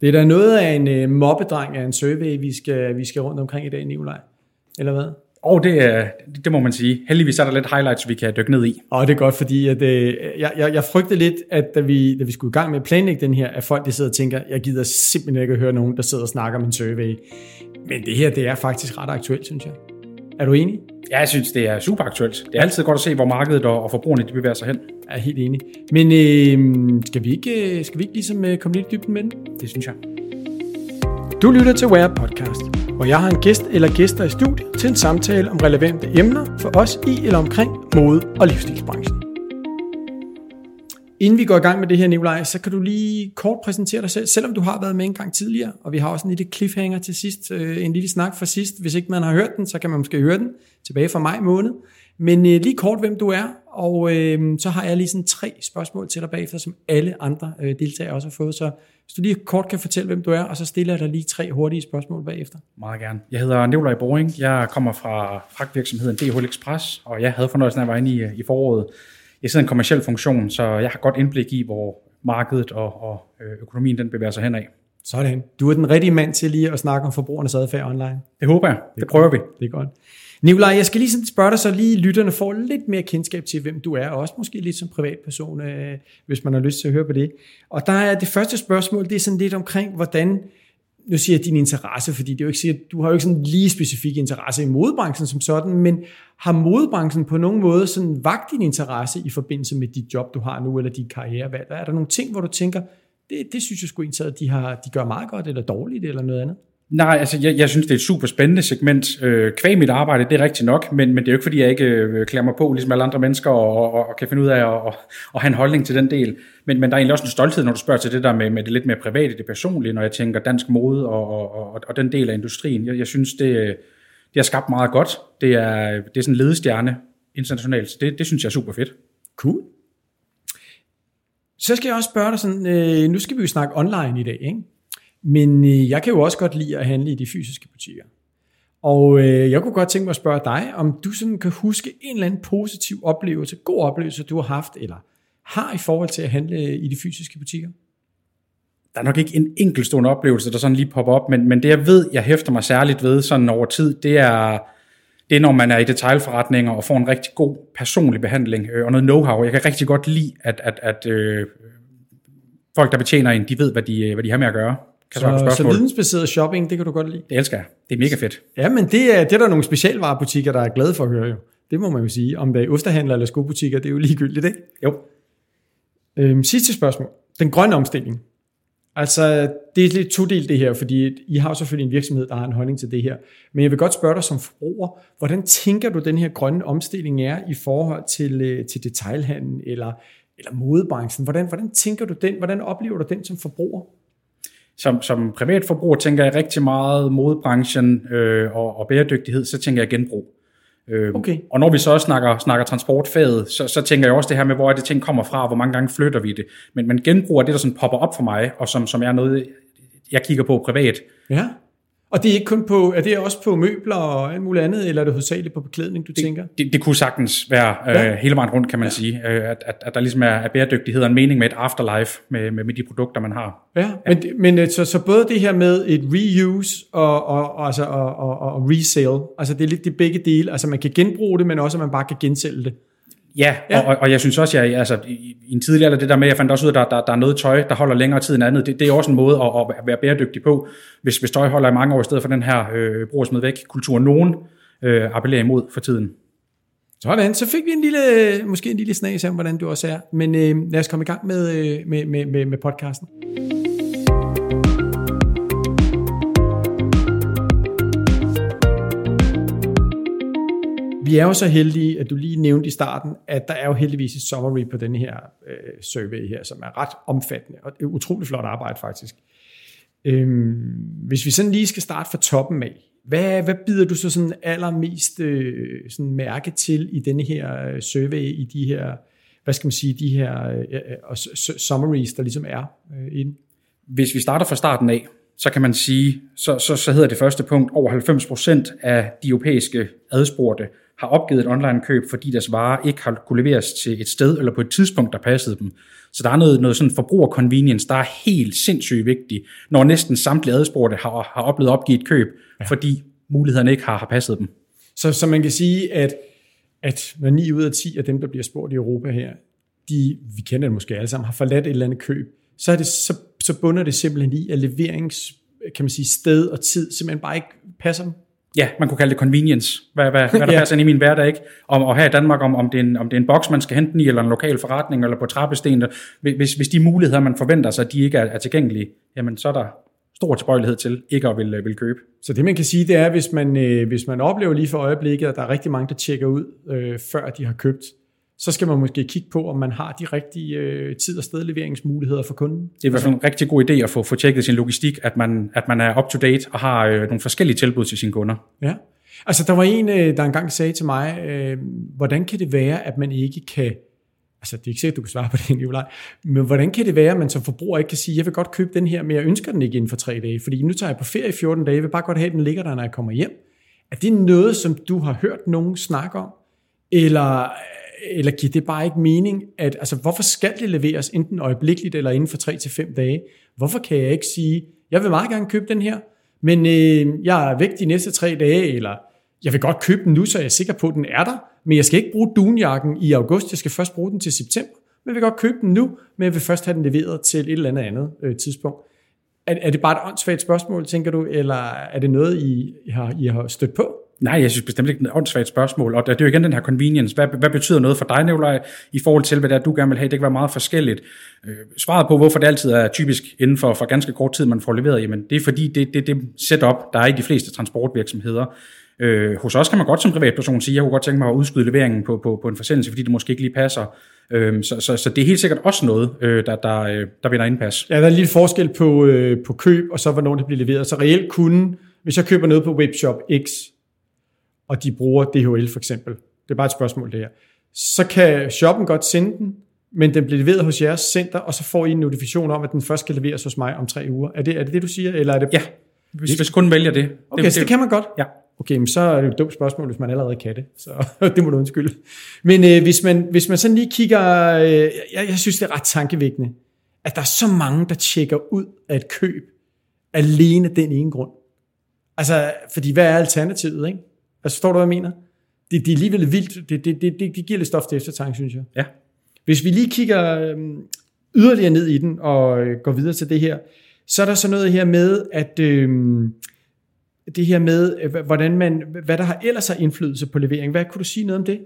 Det er da noget af en øh, mobbedreng af en survey, vi skal, vi skal rundt omkring i dag, Nikolaj. Eller hvad? Og det, er- det må man sige. Heldigvis er der lidt highlights, vi kan dykke ned i. Og det er godt, fordi at, øh, jeg, jeg, jeg frygtede lidt, at da vi, da vi skulle i gang med at planlægge den her, at folk de sidder og tænker, jeg gider simpelthen ikke at høre nogen, der sidder og snakker om en survey. Men det her, det er faktisk ret aktuelt, synes jeg. Er du enig? Ja, jeg synes, det er super aktuelt. Det er altid godt at se, hvor markedet og, forbrugerne de bevæger sig hen. Jeg er helt enig. Men øh, skal, vi ikke, skal vi ikke ligesom øh, komme lidt i dybden med den? Det synes jeg. Du lytter til Wear Podcast, hvor jeg har en gæst eller gæster i studiet til en samtale om relevante emner for os i eller omkring mode- og livsstilsbranchen. Inden vi går i gang med det her, Nikolaj, så kan du lige kort præsentere dig selv, selvom du har været med en gang tidligere, og vi har også en lille cliffhanger til sidst, øh, en lille snak fra sidst. Hvis ikke man har hørt den, så kan man måske høre den tilbage fra maj måned. Men øh, lige kort, hvem du er, og øh, så har jeg lige sådan tre spørgsmål til dig bagefter, som alle andre øh, deltagere også har fået. Så hvis du lige kort kan fortælle, hvem du er, og så stiller jeg dig lige tre hurtige spørgsmål bagefter. Meget gerne. Jeg hedder Nikolaj Boring. Jeg kommer fra fragtvirksomheden DHL Express, og jeg havde fornøjelsen af at være inde i, øh, i foråret. Jeg sidder i en kommersiel funktion, så jeg har godt indblik i, hvor markedet og, og øh, økonomien den bevæger sig henad. Sådan. Du er den rigtige mand til lige at snakke om forbrugernes adfærd online. Det håber jeg. Det prøver vi. Det er godt. Nikolaj, jeg skal lige sådan spørge dig, så lige lytterne får lidt mere kendskab til, hvem du er, og også måske lidt som privatperson, øh, hvis man har lyst til at høre på det. Og der er det første spørgsmål, det er sådan lidt omkring, hvordan, nu siger jeg din interesse, fordi det er jo ikke sikkert, du har jo ikke sådan lige specifik interesse i modebranchen som sådan, men har modebranchen på nogen måde sådan vagt din interesse i forbindelse med dit job, du har nu, eller dit karrierevalg? Er der nogle ting, hvor du tænker, det, det synes jeg sgu egentlig, at de, har, de gør meget godt, eller dårligt, eller noget andet? Nej, altså jeg, jeg synes, det er et super spændende segment. Øh, kvæg mit arbejde, det er rigtigt nok, men, men det er jo ikke, fordi jeg ikke øh, klæder mig på, ligesom alle andre mennesker, og, og, og kan finde ud af at, og, og have en holdning til den del. Men, men der er egentlig også en stolthed, når du spørger til det der med, med det lidt mere private, det personlige, når jeg tænker dansk mode og, og, og, og den del af industrien. Jeg, jeg synes, det, det har skabt meget godt. Det er, det er sådan en ledestjerne internationalt, så det, det synes jeg er super fedt. Cool. Så skal jeg også spørge dig sådan, øh, nu skal vi jo snakke online i dag, ikke? Men øh, jeg kan jo også godt lide at handle i de fysiske butikker. Og øh, jeg kunne godt tænke mig at spørge dig, om du sådan kan huske en eller anden positiv oplevelse, god oplevelse, du har haft, eller har i forhold til at handle øh, i de fysiske butikker? Der er nok ikke en enkeltstående oplevelse, der sådan lige popper op, men, men det jeg ved, jeg hæfter mig særligt ved sådan over tid, det er, det er når man er i detailforretninger og får en rigtig god personlig behandling øh, og noget know-how. Jeg kan rigtig godt lide, at, at, at øh, folk, der betjener en, de ved, hvad de, øh, hvad de har med at gøre. Kan Så, så vidensbaseret shopping, det kan du godt lide? Det elsker jeg. Det er mega fedt. Ja, men det er, det er der nogle specialvarebutikker, der er glade for at høre jo. Det må man jo sige. Om det er osterhandler eller skobutikker, det er jo ligegyldigt, ikke? Jo. Øhm, sidste spørgsmål. Den grønne omstilling. Altså, det er lidt todelt det her, fordi I har selvfølgelig en virksomhed, der har en holdning til det her. Men jeg vil godt spørge dig som forbruger, hvordan tænker du, den her grønne omstilling er i forhold til, øh, til detailhandlen eller, eller modebranchen? Hvordan, hvordan tænker du den? Hvordan oplever du den som forbruger? Som, som privatforbruger tænker jeg rigtig meget modebranchen øh, og, og bæredygtighed, så tænker jeg genbrug. Øh, Okay. Og når vi så også snakker, snakker transportfaget, så, så tænker jeg også det her med, hvor er det ting kommer fra, og hvor mange gange flytter vi det. Men, men genbrug er det, der sådan popper op for mig, og som, som er noget, jeg kigger på privat. Ja. Og det er ikke kun på, er det også på møbler og alt muligt andet, eller er det hovedsageligt på beklædning, du det, tænker? Det, det kunne sagtens være øh, Ja. hele vejen rundt, kan man ja. sige. Øh, at, at, at der ligesom er, er bæredygtighed og en mening med et afterlife med, med, med de produkter, man har. Ja, men, men øh, så, så både det her med et reuse og, og, og, altså, og, og, og resale, altså det er lidt de begge dele, altså man kan genbruge det, men også at man bare kan gensælge det. Ja, Ja. Og, og jeg synes også, jeg, altså, i, i en tidligere alder, det der med, jeg fandt også ud af, at der, der, der er noget tøj, der holder længere tid end andet, det, det er også en måde at, at være bæredygtig på, hvis, hvis tøj holder i mange år, i stedet for den her øh, brug og smid væk kultur, nogen øh, appellerer imod for tiden. Sådan, så fik vi en lille, måske en lille snas om, hvordan du også er. Men øh, lad os komme i gang med, øh, med, med, med, med podcasten. Vi er jo så heldige, at du lige nævnte i starten, at der er jo heldigvis et summary på den her øh, survey her, som er ret omfattende, og det er utrolig flot arbejde faktisk. Øhm, hvis vi sådan lige skal starte fra toppen af, hvad, hvad bider du så sådan allermest øh, sådan mærke til i denne her øh, survey, i de her, hvad skal man sige, de her øh, øh summaries, der ligesom er øh, inde? Hvis vi starter fra starten af, så kan man sige, så, så, så hedder det første punkt, over 90% af de europæiske adspurgte har opgivet et online køb, fordi deres varer ikke har kunne leveres til et sted eller på et tidspunkt, der passede dem. Så der er noget, noget sådan forbrugerconvenience, der er helt sindssygt vigtigt, når næsten samtlige adspurgte har, har oplevet at opgive et køb, ja. fordi mulighederne ikke har, har passet dem. Så, så man kan sige, at, at når 9 ud af 10 af dem, der bliver spurgt i Europa her, de, vi kender det måske alle sammen, har forladt et eller andet køb, så, er det, så, så bunder det simpelthen i, at leverings kan man sige, sted og tid simpelthen bare ikke passer dem. Ja, man kunne kalde det convenience. Hvad, hvad, hvad der ja. passer ind i min hverdag, ikke? Om, og her i Danmark, om, om, det er en, om det er en boks, man skal hente den i, eller en lokal forretning, eller på trappesten. Hvis, hvis de muligheder, man forventer sig, de ikke er, er tilgængelige, jamen så er der stor tilbøjelighed til ikke at vil, vil købe. Så det man kan sige, det er, hvis man, øh, hvis man oplever lige for øjeblikket, at der er rigtig mange, der tjekker ud, øh, før de har købt, så skal man måske kigge på, om man har de rigtige øh, tid- og stedleveringsmuligheder for kunden. Det er i hvert fald en rigtig god idé at få, få tjekket sin logistik, at man, at man er up-to-date og har øh, nogle forskellige tilbud til sine kunder. Ja. Altså, der var en, øh, der engang sagde til mig, øh, hvordan kan det være, at man ikke kan, altså det er ikke sikkert, du kan svare på det, Nicolaj, men hvordan kan det være, at man som forbruger ikke kan sige, jeg vil godt købe den her, men jeg ønsker den ikke inden for tre dage, fordi nu tager jeg på ferie i 14 dage, jeg vil bare godt have, at den ligger der, når jeg kommer hjem. Er det noget, som du har hørt nogen snakke om? Eller eller giver det bare ikke mening, at altså, hvorfor skal det leveres enten øjeblikkeligt eller inden for 3 til fem dage? Hvorfor kan jeg ikke sige, jeg vil meget gerne købe den her, men øh, jeg er væk de næste tre dage, eller jeg vil godt købe den nu, så jeg er sikker på, at den er der, men jeg skal ikke bruge dunjakken i august, jeg skal først bruge den til september. Men jeg vil godt købe den nu, men jeg vil først have den leveret til et eller andet andet øh, tidspunkt. Er, er det bare et åndssvagt spørgsmål, tænker du, eller er det noget, I har, I har stødt på? Nej, jeg synes bestemt ikke, det er et åndssvagt spørgsmål. Og det er jo igen den her convenience. Hvad, hvad betyder noget for dig, Nicolaj, i forhold til, hvad det er, du gerne vil have? Det kan være meget forskelligt. Øh, svaret på, hvorfor det altid er typisk inden for, for ganske kort tid, man får leveret, jamen det er fordi, det, det, det setup, der er i de fleste transportvirksomheder. Øh, hos os kan man godt som privatperson sige, jeg kunne godt tænke mig at udskyde leveringen på, på, på en forsendelse, fordi det måske ikke lige passer. Øh, så, så, så det er helt sikkert også noget, øh, der, der, øh, der vinder indpas. Ja, der er en lille forskel på, øh, på køb, og så hvornår det bliver leveret. Så reelt kunne, hvis jeg køber noget på Webshop X, og de bruger DHL for eksempel, det er bare et spørgsmål det her, så kan shoppen godt sende den, men den bliver leveret hos jeres center, og så får I en notifikation om, at den først skal leveres hos mig om tre uger. Er det er det, det du siger? Eller er det... Ja, hvis, hvis kunden vælger det. Okay, det, så det kan man godt? Ja. Okay, men så er det et dumt spørgsmål, hvis man allerede kan det. Så det må du undskylde. Men øh, hvis, man, hvis man sådan lige kigger... Øh, jeg, jeg synes, det er ret tankevækkende, at der er så mange, der tjekker ud af et køb, alene den ene grund. Altså, fordi hvad er alternativet, ikke? Altså, forstår du, hvad jeg mener? Det, det er alligevel vildt. Det, det, det, det giver lidt stof til eftertanke, synes jeg. Ja. Hvis vi lige kigger øhm, yderligere ned i den og øh, går videre til det her, så er der så noget her med, at øh, det her med, øh, hvordan man, hvad der har ellers har indflydelse på levering. Hvad kunne du sige noget om det?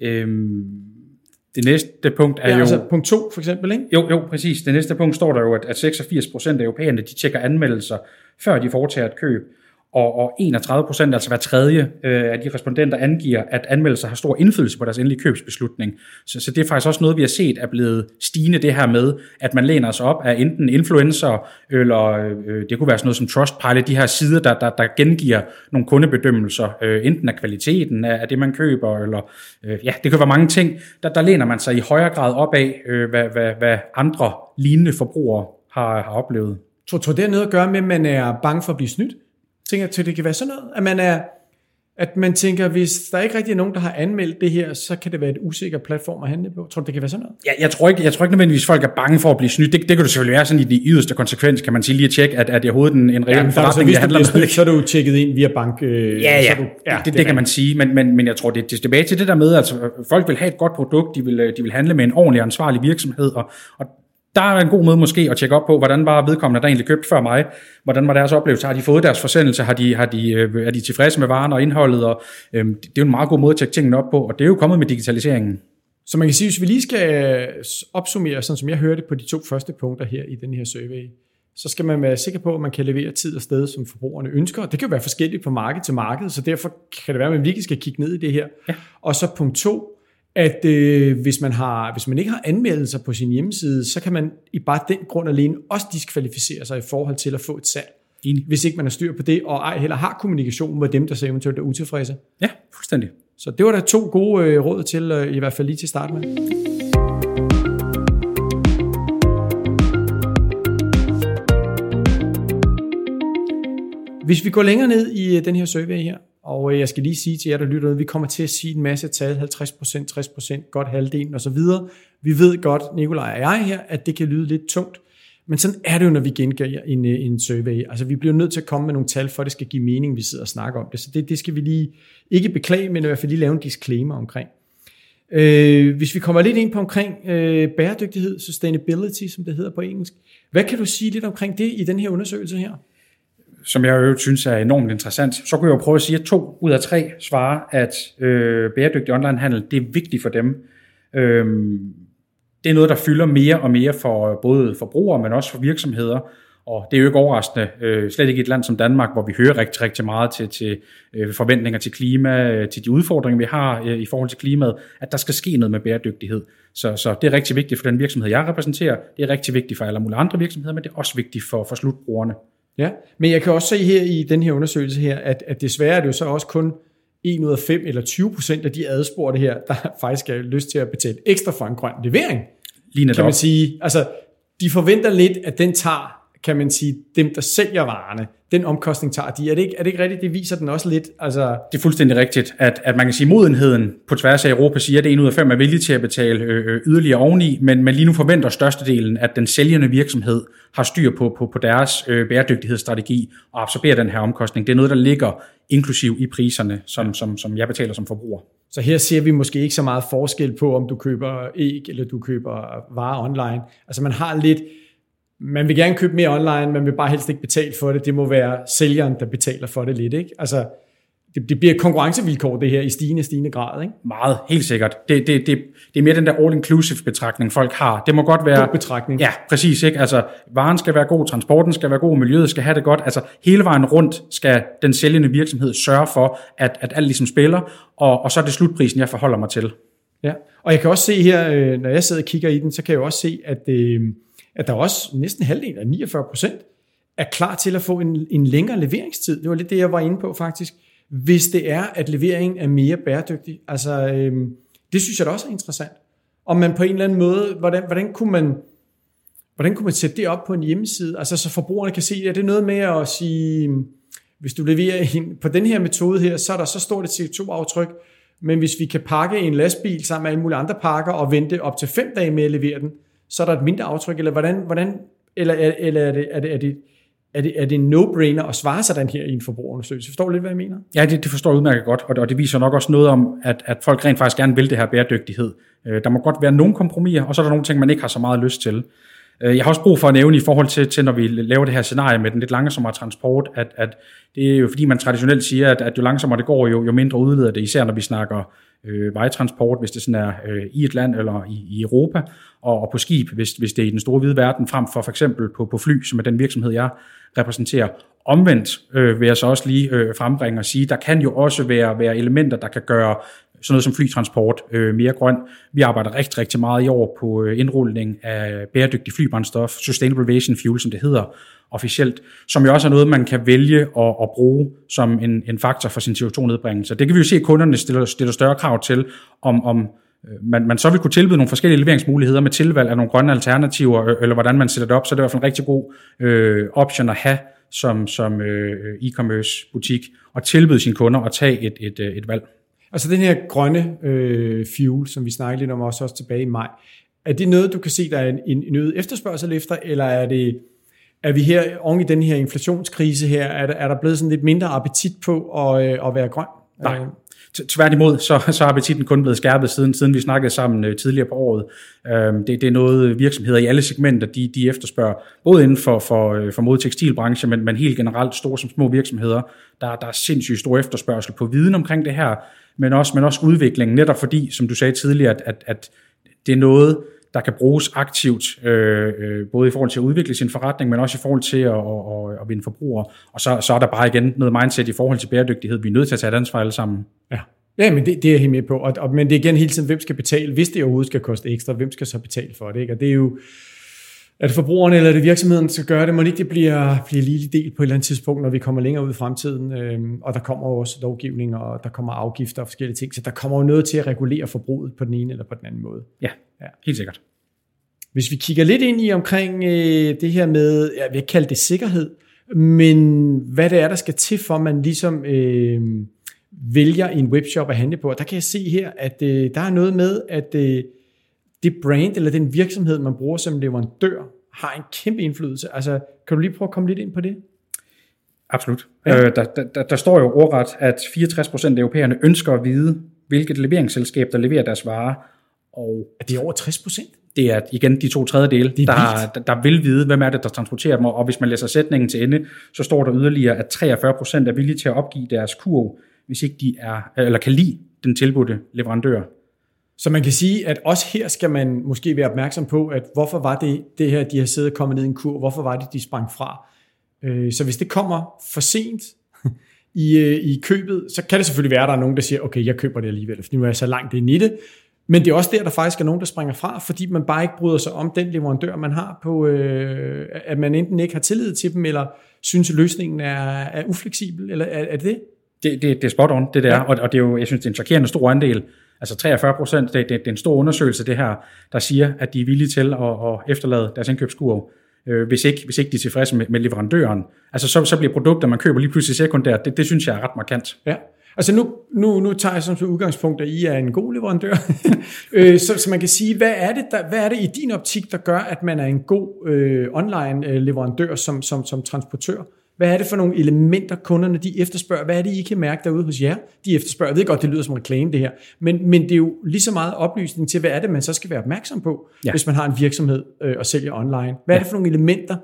Øhm, det næste punkt er ja, jo... altså punkt 2 for eksempel, ikke? Jo, jo, præcis. Det næste punkt står der jo, at, at 86% af europæerne, de tjekker anmeldelser, før de foretager et køb og, og 31 procent, altså hver tredje øh, af de respondenter, angiver, at anmeldelser har stor indflydelse på deres endelige købsbeslutning. Så, så det er faktisk også noget, vi har set er blevet stigende det her med, at man læner sig op af enten influencer, eller øh, det kunne være sådan noget som Trustpilot, de her sider, der, der, der gengiver nogle kundebedømmelser, øh, enten af kvaliteten af, af det, man køber, eller øh, ja, det kan være mange ting. Der, der læner man sig i højere grad op af, øh, hvad, hvad, hvad andre lignende forbrugere har, har oplevet. Tror, tror det har noget at gøre med, at man er bange for at blive snydt? Tænker til, det kan være sådan noget, at man er, at man tænker, hvis der ikke rigtig er nogen, der har anmeldt det her, så kan det være et usikker platform at handle på. Tror du, det kan være sådan noget? Ja, jeg tror ikke, jeg tror ikke nødvendigvis, folk er bange for at blive snydt. Det, det kan du selvfølgelig være sådan i de yderste konsekvens, kan man sige lige at tjekke, at, at det overhovedet en, en reel ja, forretning, så, handler snydt, så er du tjekket ind via bank. Øh, ja, ja, så du, ja, det, det, det kan man sige, men, men, men jeg tror, det er tilbage til det der med, at altså, folk vil have et godt produkt, de vil, de vil handle med en ordentlig ansvarlig virksomhed, og, og der er en god måde måske at tjekke op på, hvordan var vedkommende, der egentlig købt før mig, hvordan var deres oplevelse, har de fået deres forsendelse, har de, har de, øh, er de tilfredse med varen og indholdet, og øhm, det er jo en meget god måde at tjekke tingene op på, og det er jo kommet med digitaliseringen. Så man kan sige, hvis vi lige skal opsummere, sådan som jeg hørte på de to første punkter her i den her survey, så skal man være sikker på, at man kan levere tid og sted, som forbrugerne ønsker. Det kan jo være forskelligt fra marked til marked, så derfor kan det være, at man virkelig skal kigge ned i det her. Ja. Og så punkt to, at øh, hvis, man har, hvis man ikke har anmeldelser på sin hjemmeside, så kan man i bare den grund alene også diskvalificere sig i forhold til at få et salg. Enig. Hvis ikke man har styr på det, og ej heller har kommunikation med dem, der så eventuelt er utilfredse. Ja, fuldstændig. Så det var der to gode øh, råd til, øh, i hvert fald lige til start med. Hvis vi går længere ned i øh, den her survey her, og øh, jeg skal lige sige til jer, der lytter, vi kommer til at sige en masse tal, 50%, 60%, godt halvdelen osv. Vi ved godt, Nikolaj og jeg her, at det kan lyde lidt tungt, men sådan er det jo, når vi gengiver en, øh, en survey. Altså vi bliver nødt til at komme med nogle tal, for at det skal give mening, vi sidder og snakker om det. Så det, det skal vi lige, ikke beklage, men i hvert fald lige lave en disclaimer omkring. Øh, hvis vi kommer lidt ind på omkring øh, bæredygtighed, sustainability, som det hedder på engelsk. Hvad kan du sige lidt omkring det i den her undersøgelse her? Som jeg jo synes er enormt interessant. Så kunne jeg jo prøve at sige, at to ud af tre svarer, at øh, bæredygtig onlinehandel, det er vigtigt for dem. Øh, det er noget, der fylder mere og mere for øh, både forbrugere, men også for virksomheder. Og det er jo ikke overraskende, øh, slet ikke i et land som Danmark, hvor vi hører rigtig, rigtig meget til, til øh, forventninger til klima, øh, til de udfordringer, vi har øh, i forhold til klimaet, at der skal ske noget med bæredygtighed. Så, så det er rigtig vigtigt for den virksomhed, jeg repræsenterer. Det er rigtig vigtigt for alle mulige andre virksomheder, men det er også vigtigt for, for slutbrugerne. Ja, men jeg kan også se her i den her undersøgelse her, at, at desværre er det jo så også kun 1 ud af 5 eller 20 procent af de adspurgte her, der faktisk har lyst til at betale ekstra for en grøn levering. Lige kan man sige. Altså, de forventer lidt, at den tager kan man sige, dem, der sælger varerne, den omkostning tager de. Er det ikke, er det ikke rigtigt? Det viser den også lidt. Altså... Det er fuldstændig rigtigt, at, at man kan sige, at modenheden på tværs af Europa siger, at en ud af fem er villig til at betale øh, øh, yderligere oveni, men, men lige nu forventer størstedelen, at den sælgende virksomhed har styr på, på, på deres øh, bæredygtighedsstrategi og absorberer den her omkostning. Det er noget, der ligger inklusiv i priserne, som, som, som jeg betaler som forbruger. Så her ser vi måske ikke så meget forskel på, om du køber æg eller du køber varer online. Altså man har lidt man vil gerne købe mere online, man vil bare helst ikke betale for det. Det må være sælgeren, der betaler for det lidt. Ikke? Altså, det, det bliver konkurrencevilkår, det her, i stigende, stigende grad. Ikke? Meget, helt sikkert. Det, det, det, det er mere den der all-inclusive betragtning, folk har. Det må godt være... God betragtning. Ja, præcis. Ikke? Altså, varen skal være god, transporten skal være god, miljøet skal have det godt. Altså, hele vejen rundt skal den sælgende virksomhed sørge for, at, at alt ligesom spiller, og, og så er det slutprisen, jeg forholder mig til. Ja, og jeg kan også se her, øh, når jeg sidder og kigger i den, så kan jeg også se, at... Øh, at der også næsten halvdelen af 49 procent er klar til at få en, en længere leveringstid. Det var lidt det, jeg var inde på faktisk. Hvis det er, at leveringen er mere bæredygtig. Altså, øhm, det synes jeg da også er interessant. Om man på en eller anden måde, hvordan, hvordan kunne man hvordan kunne man sætte det op på en hjemmeside, altså så forbrugerne kan se, at det er noget med at sige, øhm, hvis du leverer en, på den her metode her, så er der så stort et CO2-aftryk, men hvis vi kan pakke en lastbil sammen med alle mulige andre pakker og vente op til fem dage med at levere den, så er der et mindre aftryk, eller hvordan, hvordan eller, eller er, det, er, det, er, det, er, det, er det en no-brainer at svare sådan her i en forbrugerundersøgelse? Forstår du lidt, hvad jeg mener? Ja, det, det forstår jeg udmærket godt, og det, og det viser nok også noget om, at, at folk rent faktisk gerne vil det her bæredygtighed. Øh, der må godt være nogle kompromiser, og så er der nogle ting, man ikke har så meget lyst til. Øh, jeg har også brug for at nævne i forhold til, til når vi laver det her scenarie med den lidt langsommere transport, at, at det er jo fordi, man traditionelt siger, at, at jo langsommere det går, jo, jo mindre udleder det, især når vi snakker øh, vejtransport, hvis det sådan er øh, i et land eller i, i Europa, og, og på skib, hvis, hvis det er i den store hvide verden, frem for for eksempel på, på fly, som er den virksomhed, jeg repræsenterer. Omvendt øh, vil jeg så også lige øh, frembringe og sige, der kan jo også være, være elementer, der kan gøre sådan noget som flytransport øh, mere grøn. Vi arbejder rigtig, rigtig meget i år på øh, indrulling af bæredygtig flybrændstof, Sustainable Aviation Fuel, som det hedder officielt, som jo også er noget, man kan vælge at, at bruge som en, en faktor for sin CO2-nedbringelse. Det kan vi jo se, at kunderne stiller, stiller større krav til, om, om øh, man, man så vil kunne tilbyde nogle forskellige leveringsmuligheder med tilvalg af nogle grønne alternativer, øh, eller hvordan man sætter det op, så det er i hvert fald en rigtig god øh, option at have som, som øh, øh e-commerce butik, og tilbyde sine kunder at tage et, et, øh, et valg. Altså den her grønne øh, fuel, som vi snakkede lidt om også, også tilbage i maj, er det noget, du kan se, der er en, en øget efterspørgsel efter, eller er det er vi her oven i den her inflationskrise her, er der, er der blevet sådan lidt mindre appetit på at, øh, at være grøn? Nej. Tværtimod, så, så er appetitten kun blevet skærpet siden, siden vi snakkede sammen øh, tidligere på året. Øhm, det, det er noget virksomheder i alle segmenter, de, de efterspørger, både inden for, for, øh, for mod tekstilbranche, men, men helt generelt store som små virksomheder. Der, der er sindssygt stor efterspørgsel på viden omkring det her, men også, men også udviklingen, netop fordi, som du sagde tidligere, at, at, at det er noget, der kan bruges aktivt, øh, øh, både i forhold til at udvikle sin forretning, men også i forhold til at, at, at, at vinde forbrugere. Og så, så er der bare igen noget mindset i forhold til bæredygtighed. Vi er nødt til at tage et ansvar alle sammen. Ja. Ja, men det, det er jeg helt med på. Og, og, men det er igen hele tiden, hvem skal betale, hvis det overhovedet skal koste ekstra, hvem skal så betale for det? Ikke? Og det er jo, er det forbrugerne eller er det virksomheden, skal gøre det? Må ikke det bliver, bliver lige del på et eller andet tidspunkt, når vi kommer længere ud i fremtiden, øhm, og der kommer også lovgivning, og der kommer afgifter og forskellige ting, så der kommer jo noget til at regulere forbruget på den ene eller på den anden måde. Ja, ja. helt sikkert. Hvis vi kigger lidt ind i omkring øh, det her med, jeg vil kalde det sikkerhed, men hvad det er, der skal til for, at man ligesom øh, vælger en webshop at handle på. Og der kan jeg se her, at øh, der er noget med, at øh, det brand eller den virksomhed, man bruger som leverandør, har en kæmpe indflydelse. Altså, kan du lige prøve at komme lidt ind på det? Absolut. Ja. Øh, der, der, der står jo ordret, at 64% af europæerne ønsker at vide, hvilket leveringsselskab, der leverer deres varer. Og er det over 60 procent? Det er igen de to tredjedele, der, der, der vil vide, hvem er det, der transporterer dem. Og hvis man læser sætningen til ende, så står der yderligere, at 43 procent er villige til at opgive deres kurv, hvis ikke de er, eller kan lide den tilbudte leverandør. Så man kan sige, at også her skal man måske være opmærksom på, at hvorfor var det det her, de har siddet og kommet ned i en kur, hvorfor var det, de sprang fra. Øh, så hvis det kommer for sent i, øh, i købet, så kan det selvfølgelig være, at der er nogen, der siger, okay, jeg køber det alligevel, for nu er jeg så langt ind i det. Men det er også der, der faktisk er nogen, der springer fra, fordi man bare ikke bryder sig om den leverandør, man har på, øh, at man enten ikke har tillid til dem, eller synes, at løsningen er, er ufleksibel, eller er, er det det? Det, det, det er spot on, det der, ja. og, og det er jo, jeg synes, det er en chokerende stor andel. Altså 43 procent, det, det, det er en stor undersøgelse, det her, der siger, at de er villige til at, at efterlade deres indkøbskurv, øh, hvis, ikke, hvis ikke de er tilfredse med, med leverandøren. Altså så, så bliver produkter, man køber lige pludselig sekundært, det, det synes jeg er ret markant. Ja. Altså nu, nu, nu tager jeg som udgangspunkt, at I er en god leverandør. Øh, så, så man kan sige, hvad er, det, der, hvad er det i din optik, der gør, at man er en god øh, online-leverandør øh, som, som, som transportør? Hvad er det for nogle elementer, kunderne de efterspørger? Hvad er det, I kan mærke derude hos jer, de efterspørger? Jeg ved godt, det lyder som reklame det her, men, men det er jo lige så meget oplysning til, hvad er det, man så skal være opmærksom på, ja. hvis man har en virksomhed øh, og sælger online. Hvad er det for nogle elementer,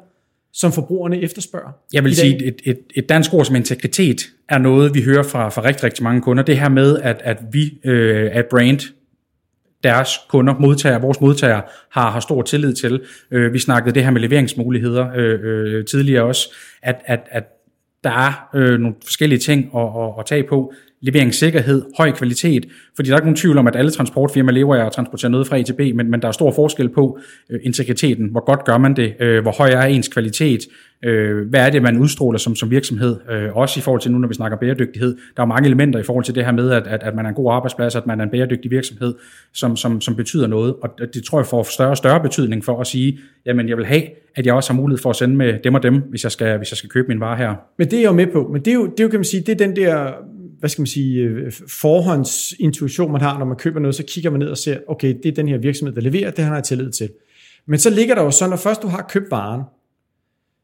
som forbrugerne efterspørger? Jeg vil sige, et, et, et dansk ord som integritet er noget, vi hører fra, fra rigtig, rigtig mange kunder. Det her med, at, at vi øh, er brand, deres kunder, modtager, vores modtagere, har, har stor tillid til. Øh, vi snakkede det her med leveringsmuligheder øh, øh, tidligere også, at, at, at der er øh, nogle forskellige ting at, at, at tage på. Leveringssikkerhed, høj kvalitet, fordi der er ikke nogen tvivl om, at alle transportfirmaer lever af at transportere noget fra A til B, men, men der er stor forskel på øh, integriteten, hvor godt gør man det, øh, hvor høj er ens kvalitet, øh, hvad er det, man udstråler som, som virksomhed, øh, også i forhold til nu, når vi snakker bæredygtighed. Der er mange elementer i forhold til det her med, at, at, at man er en god arbejdsplads, at man er en bæredygtig virksomhed, som, som, som betyder noget, og det tror jeg får større og større betydning for at sige, jamen jeg vil have, at jeg også har mulighed for at sende med dem og dem, hvis jeg skal, hvis jeg skal købe min vare her. Men det er jeg jo med på, men det er jo, det er jo kan man sige, det er den der hvad skal man sige, øh, forhåndsintuition, man har, når man køber noget, så kigger man ned og ser, okay, det er den her virksomhed, der leverer, det har jeg tillid til. Men så ligger der jo så, når først du har købt varen,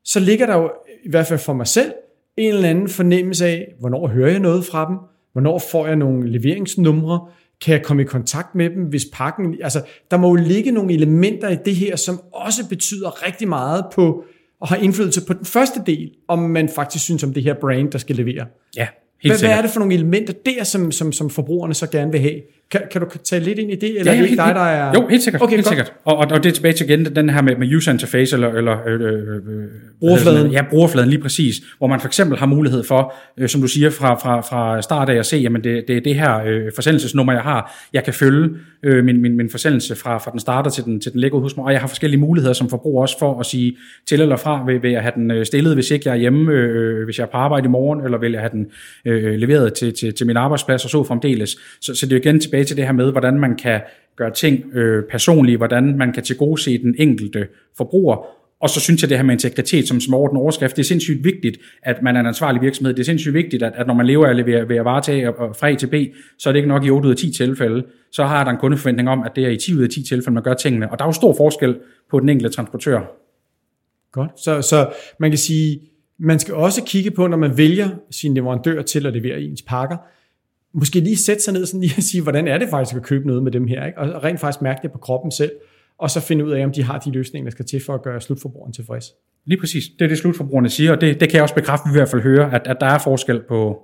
så ligger der jo, i hvert fald for mig selv, en eller anden fornemmelse af, hvornår hører jeg noget fra dem, hvornår får jeg nogle leveringsnumre, kan jeg komme i kontakt med dem, hvis pakken... Altså, der må jo ligge nogle elementer i det her, som også betyder rigtig meget på, og har indflydelse på den første del, om man faktisk synes om det her brand, der skal levere. Ja, Helt hvad, hvad er det for nogle elementer der, som, som, som forbrugerne så gerne vil have? Kan, kan du tage lidt ind i det, eller ja, er det ikke dig, der er... Jo, helt sikkert. Okay, helt sikkert. Og, og, og det er tilbage til igen den her med, med user interface, eller, eller øh, øh, øh brugerfladen. Ja, brugerfladen lige præcis, hvor man for eksempel har mulighed for, øh, som du siger, fra, fra, fra start af at se, jamen det, det er det her øh, forsendelsesnummer, jeg har. Jeg kan følge øh, min, min, min forsendelse fra, fra den starter til den, til den ligger hos mig, og jeg har forskellige muligheder som forbruger også for at sige til eller fra, vil, vil jeg have den øh, stillet, hvis ikke jeg er hjemme, øh, hvis jeg er på arbejde i morgen, eller vil jeg have den øh, leveret til, til, til min arbejdsplads, og så fremdeles. Så, så det er igen tilbage til det her med, hvordan man kan gøre ting øh, personlige, hvordan man kan tilgodese den enkelte forbruger, og så synes jeg, det her med integritet som, som orden overskrift, det er sindssygt vigtigt, at man er en ansvarlig virksomhed. Det er sindssygt vigtigt, at, at når man lever af ved, ved at varetage fra A til B, så er det ikke nok i 8 ud af 10 tilfælde. Så har der en kundeforventning om, at det er i 10 ud af 10 tilfælde, man gør tingene. Og der er jo stor forskel på den enkelte transportør. Godt. Så, så man kan sige, man skal også kigge på, når man vælger sin leverandør til at levere ens pakker, måske lige sætte sig ned sådan lige og sige, hvordan er det faktisk at købe noget med dem her, ikke? og rent faktisk mærke det på kroppen selv, og så finde ud af, om de har de løsninger, der skal til for at gøre slutforbrugeren tilfreds. Lige præcis. Det er det, slutforbrugerne siger, og det, det kan jeg også bekræfte, i hvert fald høre, at, at der er forskel på,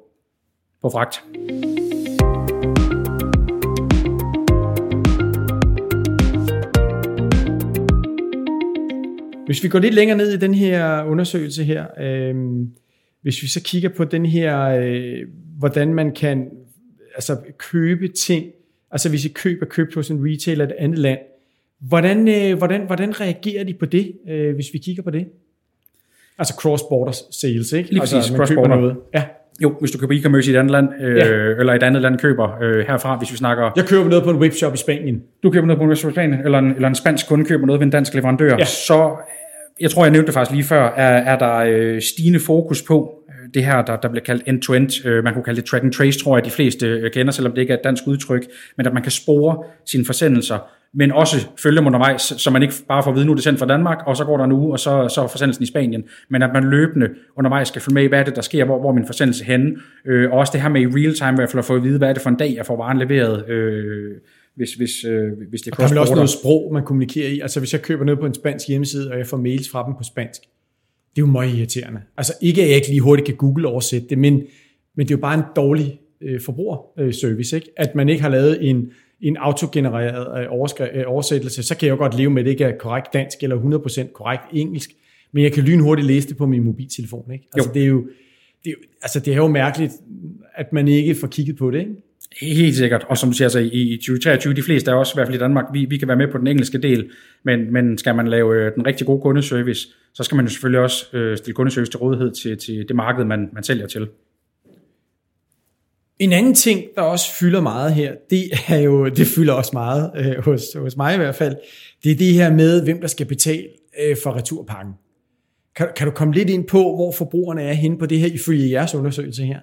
på fragt. Hvis vi går lidt længere ned i den her undersøgelse her, øh, hvis vi så kigger på den her, øh, hvordan man kan altså købe ting, altså hvis I køber købt hos en retailer i et andet land, hvordan, øh, hvordan, hvordan reagerer de på det, øh, hvis vi kigger på det? Altså cross-border sales, ikke? Lige altså, præcis, cross-border. Noget. Ja. Jo, hvis du køber e-commerce i et andet land, øh, ja. eller et andet land køber øh, herfra, hvis vi snakker... Jeg køber noget på en webshop i Spanien. Du køber noget på en webshop i Spanien, eller en, eller en spansk kunde køber noget ved en dansk leverandør, ja. så jeg tror, jeg nævnte det faktisk lige før, er, er der øh, stigende fokus på, øh, det her, der, der bliver kaldt end-to-end, øh, man kunne kalde det track and trace, tror jeg, de fleste øh, kender, selvom det ikke er et dansk udtryk, men at man kan spore sine forsendelser, men også følge dem undervejs, så man ikke bare får at vide, nu er det sendt fra Danmark, og så går der en uge, og så, så er forsendelsen i Spanien, men at man løbende undervejs skal følge med, hvad er det, der sker, hvor, hvor min forsendelse henne, øh, og også det her med i real time, i hvert fald at få at vide, hvad er det for en dag, jeg får varen leveret, øh, hvis, hvis, øh, hvis det er Og der er også noget sprog, man kommunikerer i. Altså hvis jeg køber noget på en spansk hjemmeside, og jeg får mails fra dem på spansk, det er jo meget irriterende. Altså ikke, at jeg ikke lige hurtigt kan Google oversætte det, men, men det er jo bare en dårlig øh, forbrugerservice, ikke? at man ikke har lavet en, en autogenereret øh, overskri- øh, oversættelse, så kan jeg jo godt leve med, at det ikke er korrekt dansk eller 100% korrekt engelsk, men jeg kan lynhurtigt læse det på min mobiltelefon. Ikke? Altså, det er jo, det er jo, altså det er jo mærkeligt, at man ikke får kigget på det. Ikke? Helt sikkert, og som du siger, altså, i, i 2023, de fleste af os, i hvert fald i Danmark, vi, vi kan være med på den engelske del, men, men skal man lave øh, den rigtig gode kundeservice, så skal man jo selvfølgelig også øh, stille kundeservice til rådighed til, til det marked, man, man sælger til. En anden ting, der også fylder meget her, det er jo, det fylder også meget øh, hos, hos mig i hvert fald, det er det her med, hvem der skal betale øh, for returpakken. Kan, kan du komme lidt ind på, hvor forbrugerne er henne på det her, ifølge jeres undersøgelse her?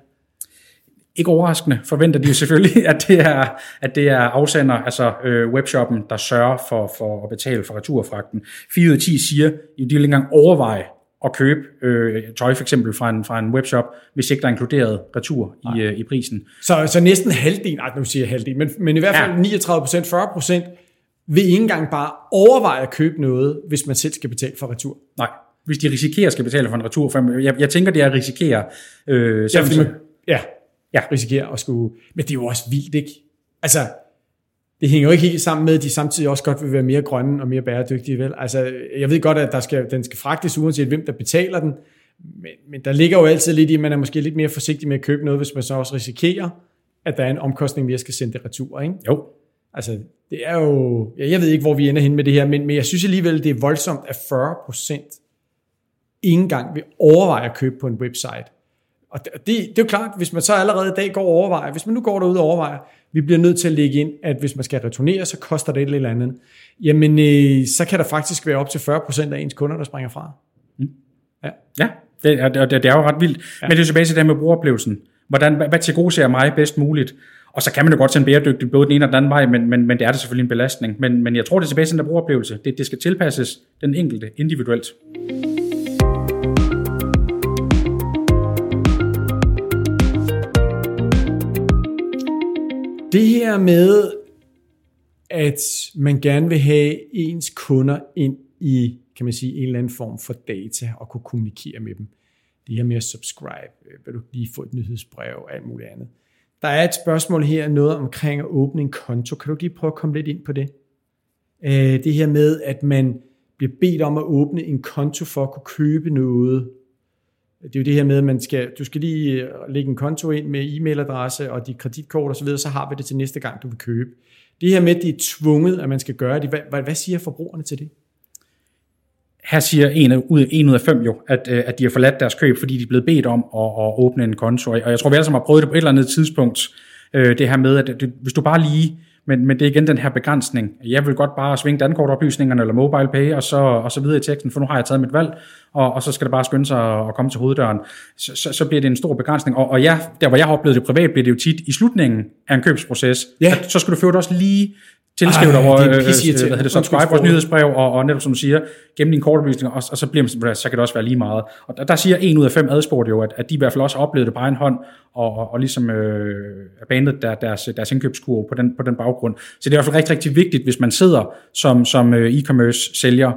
Ikke overraskende forventer de jo selvfølgelig, at det er, at det er afsender, altså øh, webshoppen, der sørger for, for at betale for returfragten. 4 ud af 10 siger, at de vil ikke engang overveje at købe øh, tøj for eksempel fra en, fra en webshop, hvis ikke der er inkluderet retur i, øh, i prisen. Så, så næsten halvdelen, nej nu siger jeg halvdelen, men, men i hvert fald ja. 39 procent, 40 procent, vil ikke engang bare overveje at købe noget, hvis man selv skal betale for retur. Nej, hvis de risikerer at skal betale for en retur. For jeg, jeg tænker, det er at risikere. Øh, ja, fordi man, ja, ja, risikerer at skulle... Men det er jo også vildt, ikke? Altså, det hænger jo ikke helt sammen med, at de samtidig også godt vil være mere grønne og mere bæredygtige, vel? Altså, jeg ved godt, at der skal, den skal fragtes, uanset hvem der betaler den, men, men der ligger jo altid lidt i, at man er måske lidt mere forsigtig med at købe noget, hvis man så også risikerer, at der er en omkostning, vi skal sende det retur, ikke? Jo. Altså, det er jo... Ja, jeg ved ikke, hvor vi ender hen med det her, men, men jeg synes alligevel, det er voldsomt, at 40 procent ikke engang vil overveje at købe på en website. Og det, det, er jo klart, hvis man så allerede i dag går og overvejer, hvis man nu går derud og overvejer, vi bliver nødt til at lægge ind, at hvis man skal returnere, så koster det et eller andet. Jamen, øh, så kan der faktisk være op til 40% af ens kunder, der springer fra. Mm. Ja. ja, det er, det, det er jo ret vildt. Ja. Men det er tilbage til det med brugeroplevelsen. Hvordan, hvad, hvad til gode ser mig bedst muligt? Og så kan man jo godt sende bæredygtigt både den ene og den anden vej, men, men, men det er det selvfølgelig en belastning. Men, men jeg tror, det er tilbage til den der brugeroplevelse. Det, det skal tilpasses den enkelte individuelt. Her med, at man gerne vil have ens kunder ind i, kan man sige, en eller anden form for data og kunne kommunikere med dem. Det her med at subscribe, øh, vil du lige få et nyhedsbrev og alt muligt andet. Der er et spørgsmål her, noget omkring at åbne en konto. Kan du lige prøve at komme lidt ind på det? Øh, det her med, at man bliver bedt om at åbne en konto for at kunne købe noget det er jo det her med, at man skal, du skal lige øh, lægge en konto ind med e-mailadresse og dit kreditkort osv., så, videre, så har vi det til næste gang, du vil købe. Det her med, at det er tvunget, at man skal gøre det, hvad, hvad siger forbrugerne til det? Her siger en, ud, en ud af fem jo, at, øh, at de har forladt deres køb, fordi de er blevet bedt om at, at åbne en konto. Og jeg tror, vi alle sammen har prøvet det på et eller andet tidspunkt, øh, det her med, at hvis du bare lige men, men det er igen den her begrænsning. Jeg vil godt bare svinge dankortoplysningerne eller mobile pay og så, og så videre i teksten, for nu har jeg taget mit valg, og, og så skal det bare skynde sig at komme til hoveddøren. Så, så, så bliver det en stor begrænsning. Og, og ja, der hvor jeg har oplevet det privat, bliver det jo tit i slutningen af en købsproces. Ja. At, så skal du føre det også lige tilskrive dig, hvor, øh, hvad hedder det, subscribe vores nyhedsbrev, og, og netop som du siger, gennem dine kortoplysninger, og, og så, bliver man, så kan det også være lige meget. Og der, der siger en ud af fem adspurgte jo, at, at de i hvert fald også har oplevet det på egen hånd, og, og, og ligesom øh, abandet der, deres, deres indkøbskurve på den, på den baggrund. Så det er i hvert fald rigtig, rigtig vigtigt, hvis man sidder som, som øh, e-commerce sælger,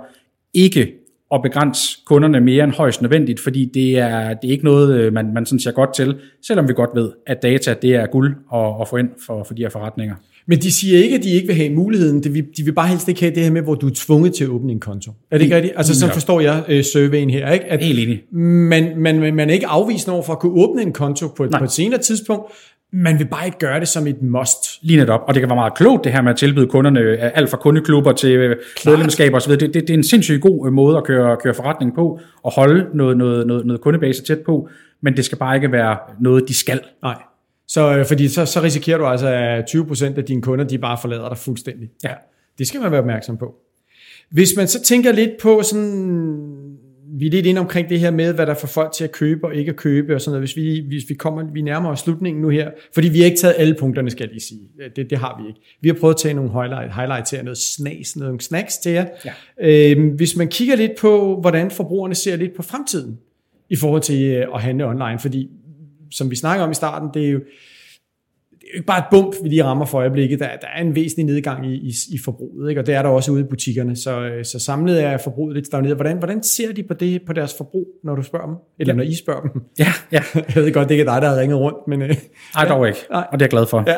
ikke at begrænse kunderne mere end højst nødvendigt, fordi det er, det er ikke noget, øh, man, man sådan siger godt til, selvom vi godt ved, at data det er guld at, at få ind for, for de her forretninger. Men de siger ikke, at de ikke vil have muligheden. De vil, bare helst ikke have det her med, hvor du er tvunget til at åbne en konto. Er det ikke rigtigt? Altså, så forstår jeg uh, surveyen her. Ikke? At Helt enig. Man, man, man er ikke afvisende over for at kunne åbne en konto på et, på et senere tidspunkt, man vil bare ikke gøre det som et must. Lige netop, og det kan være meget klogt det her med at tilbyde kunderne øh, alt fra kundeklubber til øh, medlemskaber osv. Det, det, det er en sindssygt god måde at køre, køre forretning på, og holde noget, noget, noget, noget kundebase tæt på, men det skal bare ikke være noget, de skal. Nej. Så, øh, fordi så, så risikerer du altså, at 20% af dine kunder, de bare forlader dig fuldstændig. Ja. Det skal man være opmærksom på. Hvis man så tænker lidt på sådan vi er lidt inde omkring det her med, hvad der får folk til at købe og ikke at købe og sådan noget. Hvis vi, hvis vi kommer, vi nærmer os slutningen nu her, fordi vi har ikke taget alle punkterne, skal jeg lige sige. Det, det har vi ikke. Vi har prøvet at tage nogle highlight, highlights her, noget snas, nogle snacks til jer. Ja. Øhm, hvis man kigger lidt på, hvordan forbrugerne ser lidt på fremtiden i forhold til øh, at handle online, fordi som vi snakker om i starten, det er jo, det er jo ikke bare et bump, vi lige rammer for øjeblikket. Der, der er en væsentlig nedgang i, i, i forbruget, ikke? og det er der også ude i butikkerne. Så, øh, så samlet er forbruget lidt stagneret. Hvordan, hvordan ser de på det på deres forbrug, når du spørger dem? Eller ja. når I spørger dem? Ja, ja. Jeg ved godt, det ikke er dig, der har ringet rundt. Men, øh, Nej, dog ikke. Og det er jeg glad for. Ja.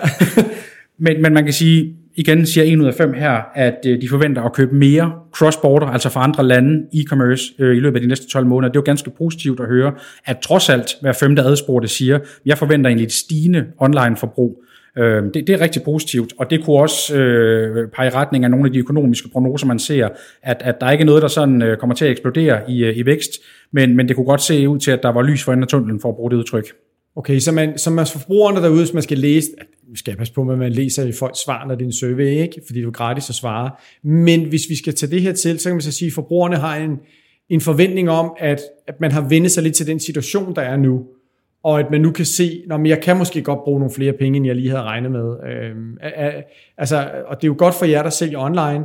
men, men man kan sige, igen siger en ud af fem her, at øh, de forventer at købe mere cross-border, altså fra andre lande, e-commerce, øh, i løbet af de næste 12 måneder. Det er jo ganske positivt at høre, at trods alt hver femte adspurgte siger, jeg forventer en lidt stigende online-forbrug. Øh, det, det er rigtig positivt, og det kunne også øh, pege i retning af nogle af de økonomiske prognoser, man ser, at, at der ikke er noget, der sådan øh, kommer til at eksplodere i, øh, i vækst, men, men det kunne godt se ud til, at der var lys for enden af tunnelen, for at bruge det udtryk. Okay, så man, så man forbrugerne derude, hvis man skal læse, vi skal passe på, at man læser i folks svar, når det er en survey, ikke? fordi det er gratis at svare. Men hvis vi skal tage det her til, så kan man så sige, at forbrugerne har en, en forventning om, at, at man har vendt sig lidt til den situation, der er nu, og at man nu kan se, at jeg kan måske godt bruge nogle flere penge, end jeg lige havde regnet med. Øhm, altså, og det er jo godt for jer, der sælger online,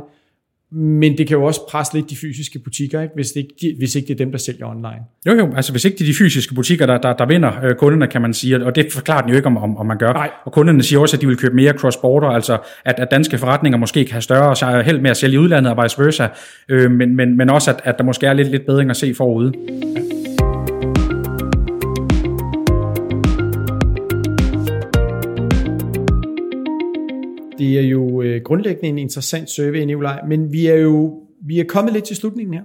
men det kan jo også presse lidt de fysiske butikker, ikke? Hvis, det ikke, de, hvis ikke det er dem, der sælger online. Jo jo, altså hvis ikke det er de fysiske butikker, der, der, der vinder øh, kunderne, kan man sige, og det forklarer den jo ikke, om, om, om man gør. Nej. Og kunderne siger også, at de vil købe mere cross-border, altså at, at danske forretninger måske kan have større held med at sælge i udlandet og vice versa, øh, men, men, men også at, at der måske er lidt, lidt bedring at se forude. Ja. Det er jo øh, grundlæggende en interessant survey, Nikolaj, men vi er jo vi er kommet lidt til slutningen her.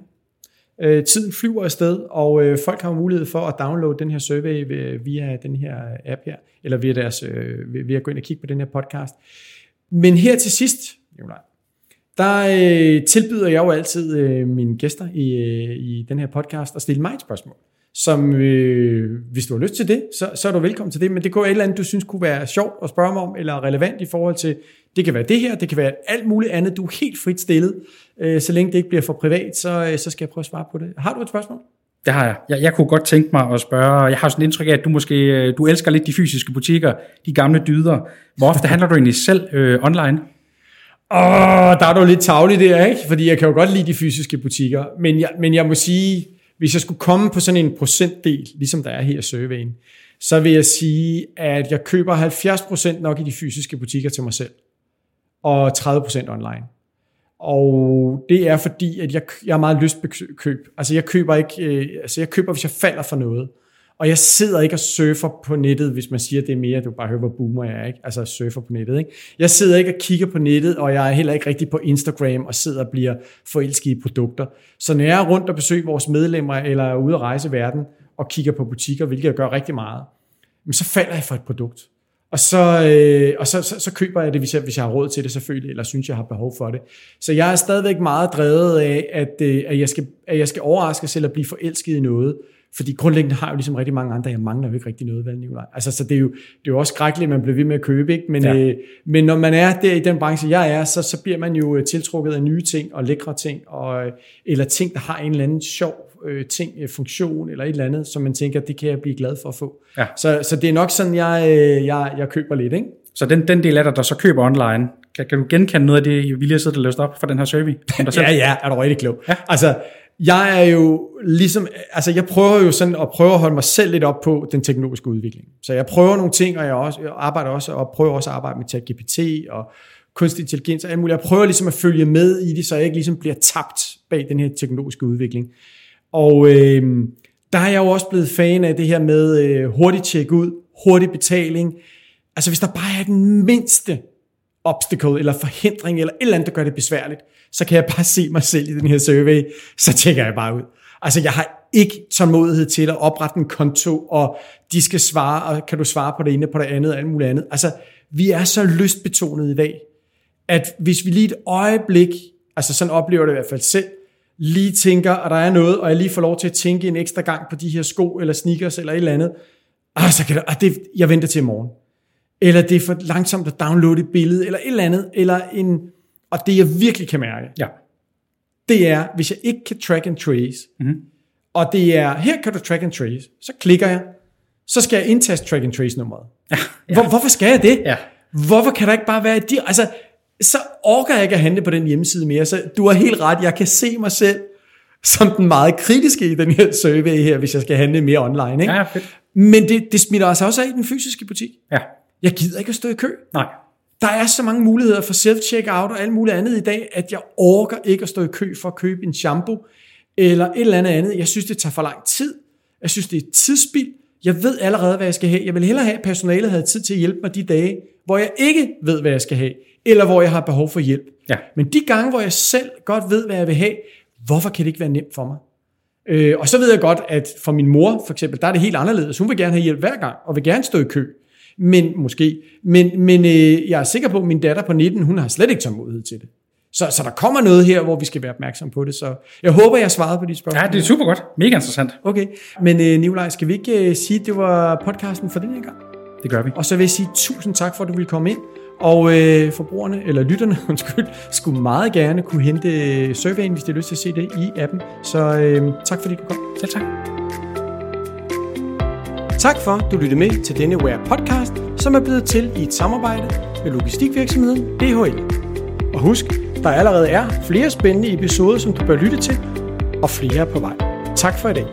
Øh, tiden flyver afsted, og øh, folk har mulighed for at downloade den her survey via den her app her, eller via, deres, øh, via at gå ind og kigge på den her podcast. Men her til sidst, Nikolaj, der øh, tilbyder jeg jo altid øh, mine gæster i, øh, i den her podcast at stille mig et spørgsmål som øh, hvis du har lyst til det, så, så er du velkommen til det, men det kunne være et eller andet, du synes kunne være sjovt at spørge mig om, eller relevant i forhold til, det kan være det her, det kan være alt muligt andet, du er helt frit stillet, øh, så længe det ikke bliver for privat, så, øh, så skal jeg prøve at svare på det. Har du et spørgsmål? Det har jeg. jeg. Jeg kunne godt tænke mig at spørge, jeg har sådan et indtryk af, at du måske øh, du elsker lidt de fysiske butikker, de gamle dyder. Hvor ofte handler du egentlig selv øh, online? Åh, der er du lidt tavlig der, ikke? Fordi jeg kan jo godt lide de fysiske butikker, men jeg, men jeg må sige, hvis jeg skulle komme på sådan en procentdel, ligesom der er her i surveyen, så vil jeg sige, at jeg køber 70% nok i de fysiske butikker til mig selv, og 30% online. Og det er fordi, at jeg, jeg er meget lystbekøb. Altså jeg køber ikke, øh, altså jeg køber, hvis jeg falder for noget. Og jeg sidder ikke og surfer på nettet, hvis man siger, at det er mere, du bare hører, hvor boomer jeg er, ikke? altså surfer på nettet. Ikke? Jeg sidder ikke og kigger på nettet, og jeg er heller ikke rigtig på Instagram og sidder og bliver forelsket i produkter. Så når jeg er rundt og besøger vores medlemmer, eller er ude at rejse i verden, og kigger på butikker, hvilket jeg gør rigtig meget, så falder jeg for et produkt. Og, så, øh, og så, så, så køber jeg det, hvis jeg, hvis jeg har råd til det selvfølgelig, eller synes, jeg har behov for det. Så jeg er stadigvæk meget drevet af, at, øh, at, jeg, skal, at jeg skal overraske selv at blive forelsket i noget, fordi grundlæggende har jeg jo ligesom rigtig mange andre, jeg mangler jo ikke rigtig noget, vel, Nicolaj? Altså, så det er jo, det er jo også skrækkeligt, at man bliver ved med at købe, ikke? Men, ja. øh, men når man er der i den branche, jeg er, så, så bliver man jo øh, tiltrukket af nye ting og lækre ting, og, øh, eller ting, der har en eller anden sjov øh, ting, øh, funktion eller et eller andet, som man tænker, det kan jeg blive glad for at få. Ja. Så, så det er nok sådan, jeg, jeg, jeg køber lidt, ikke? Så den, den del af dig, der så køber online, kan, kan du genkende noget af det, vi lige har siddet og løst op for den her survey? ja, ja, er du rigtig klog. Ja. Altså, jeg er jo ligesom, altså jeg prøver jo sådan at prøve at holde mig selv lidt op på den teknologiske udvikling. Så jeg prøver nogle ting, og jeg, også, jeg arbejder også, og prøver også at arbejde med ChatGPT og kunstig intelligens og alt muligt. Jeg prøver ligesom at følge med i det, så jeg ikke ligesom bliver tabt bag den her teknologiske udvikling. Og øh, der er jeg jo også blevet fan af det her med øh, hurtigt tjek ud, hurtig betaling. Altså hvis der bare er den mindste obstacle eller forhindring eller et eller andet, der gør det besværligt, så kan jeg bare se mig selv i den her survey, så tjekker jeg bare ud. Altså jeg har ikke tålmodighed til at oprette en konto, og de skal svare, og kan du svare på det ene, på det andet, og alt muligt andet. Altså vi er så lystbetonet i dag, at hvis vi lige et øjeblik, altså sådan oplever det i hvert fald selv, lige tænker, at der er noget, og jeg lige får lov til at tænke en ekstra gang på de her sko, eller sneakers, eller et eller andet, ah, så kan det, ah, det, jeg venter til i morgen. Eller det er for langsomt at downloade et billede, eller et eller andet, eller en, og det jeg virkelig kan mærke, ja. det er, hvis jeg ikke kan track and trace, mm-hmm. og det er, her kan du track and trace. Så klikker jeg, så skal jeg indtaste track and trace nummeret. Ja. Hvor, hvorfor skal jeg det? Ja. Hvorfor kan der ikke bare være de, altså, så orker jeg ikke at handle på den hjemmeside mere, så du har helt ret, jeg kan se mig selv som den meget kritiske i den her survey her, hvis jeg skal handle mere online. Ikke? Ja, fedt. Men det, det smitter altså også af i den fysiske butik. Ja. Jeg gider ikke at stå i kø. Nej. Der er så mange muligheder for self-checkout og alt muligt andet i dag, at jeg orker ikke at stå i kø for at købe en shampoo eller et eller andet andet. Jeg synes, det tager for lang tid. Jeg synes, det er tidsspild. Jeg ved allerede, hvad jeg skal have. Jeg vil hellere have, at personalet havde tid til at hjælpe mig de dage, hvor jeg ikke ved, hvad jeg skal have, eller hvor jeg har behov for hjælp. Ja. Men de gange, hvor jeg selv godt ved, hvad jeg vil have, hvorfor kan det ikke være nemt for mig? Øh, og så ved jeg godt, at for min mor for eksempel, der er det helt anderledes. Hun vil gerne have hjælp hver gang, og vil gerne stå i kø. Men måske. Men, men øh, jeg er sikker på, at min datter på 19, hun har slet ikke tålmodighed til det. Så, så der kommer noget her, hvor vi skal være opmærksom på det. Så jeg håber, jeg svarede på de spørgsmål. Ja, det er super godt. Mega interessant. Okay, men øh, Nikolaj, skal vi ikke øh, sige, at det var podcasten for den her gang? Det gør vi. Og så vil jeg sige tusind tak for, at du ville komme ind. Og øh, forbrugerne, eller lytterne, undskyld, skulle meget gerne kunne hente surveyen, hvis de har lyst til at se det i appen. Så øh, tak fordi du kom. Selv tak. Tak for, at du lyttede med til denne Wear podcast, som er blevet til i et samarbejde med logistikvirksomheden DHL. Og husk, der allerede er flere spændende episoder, som du bør lytte til, og flere er på vej. Tak for i dag.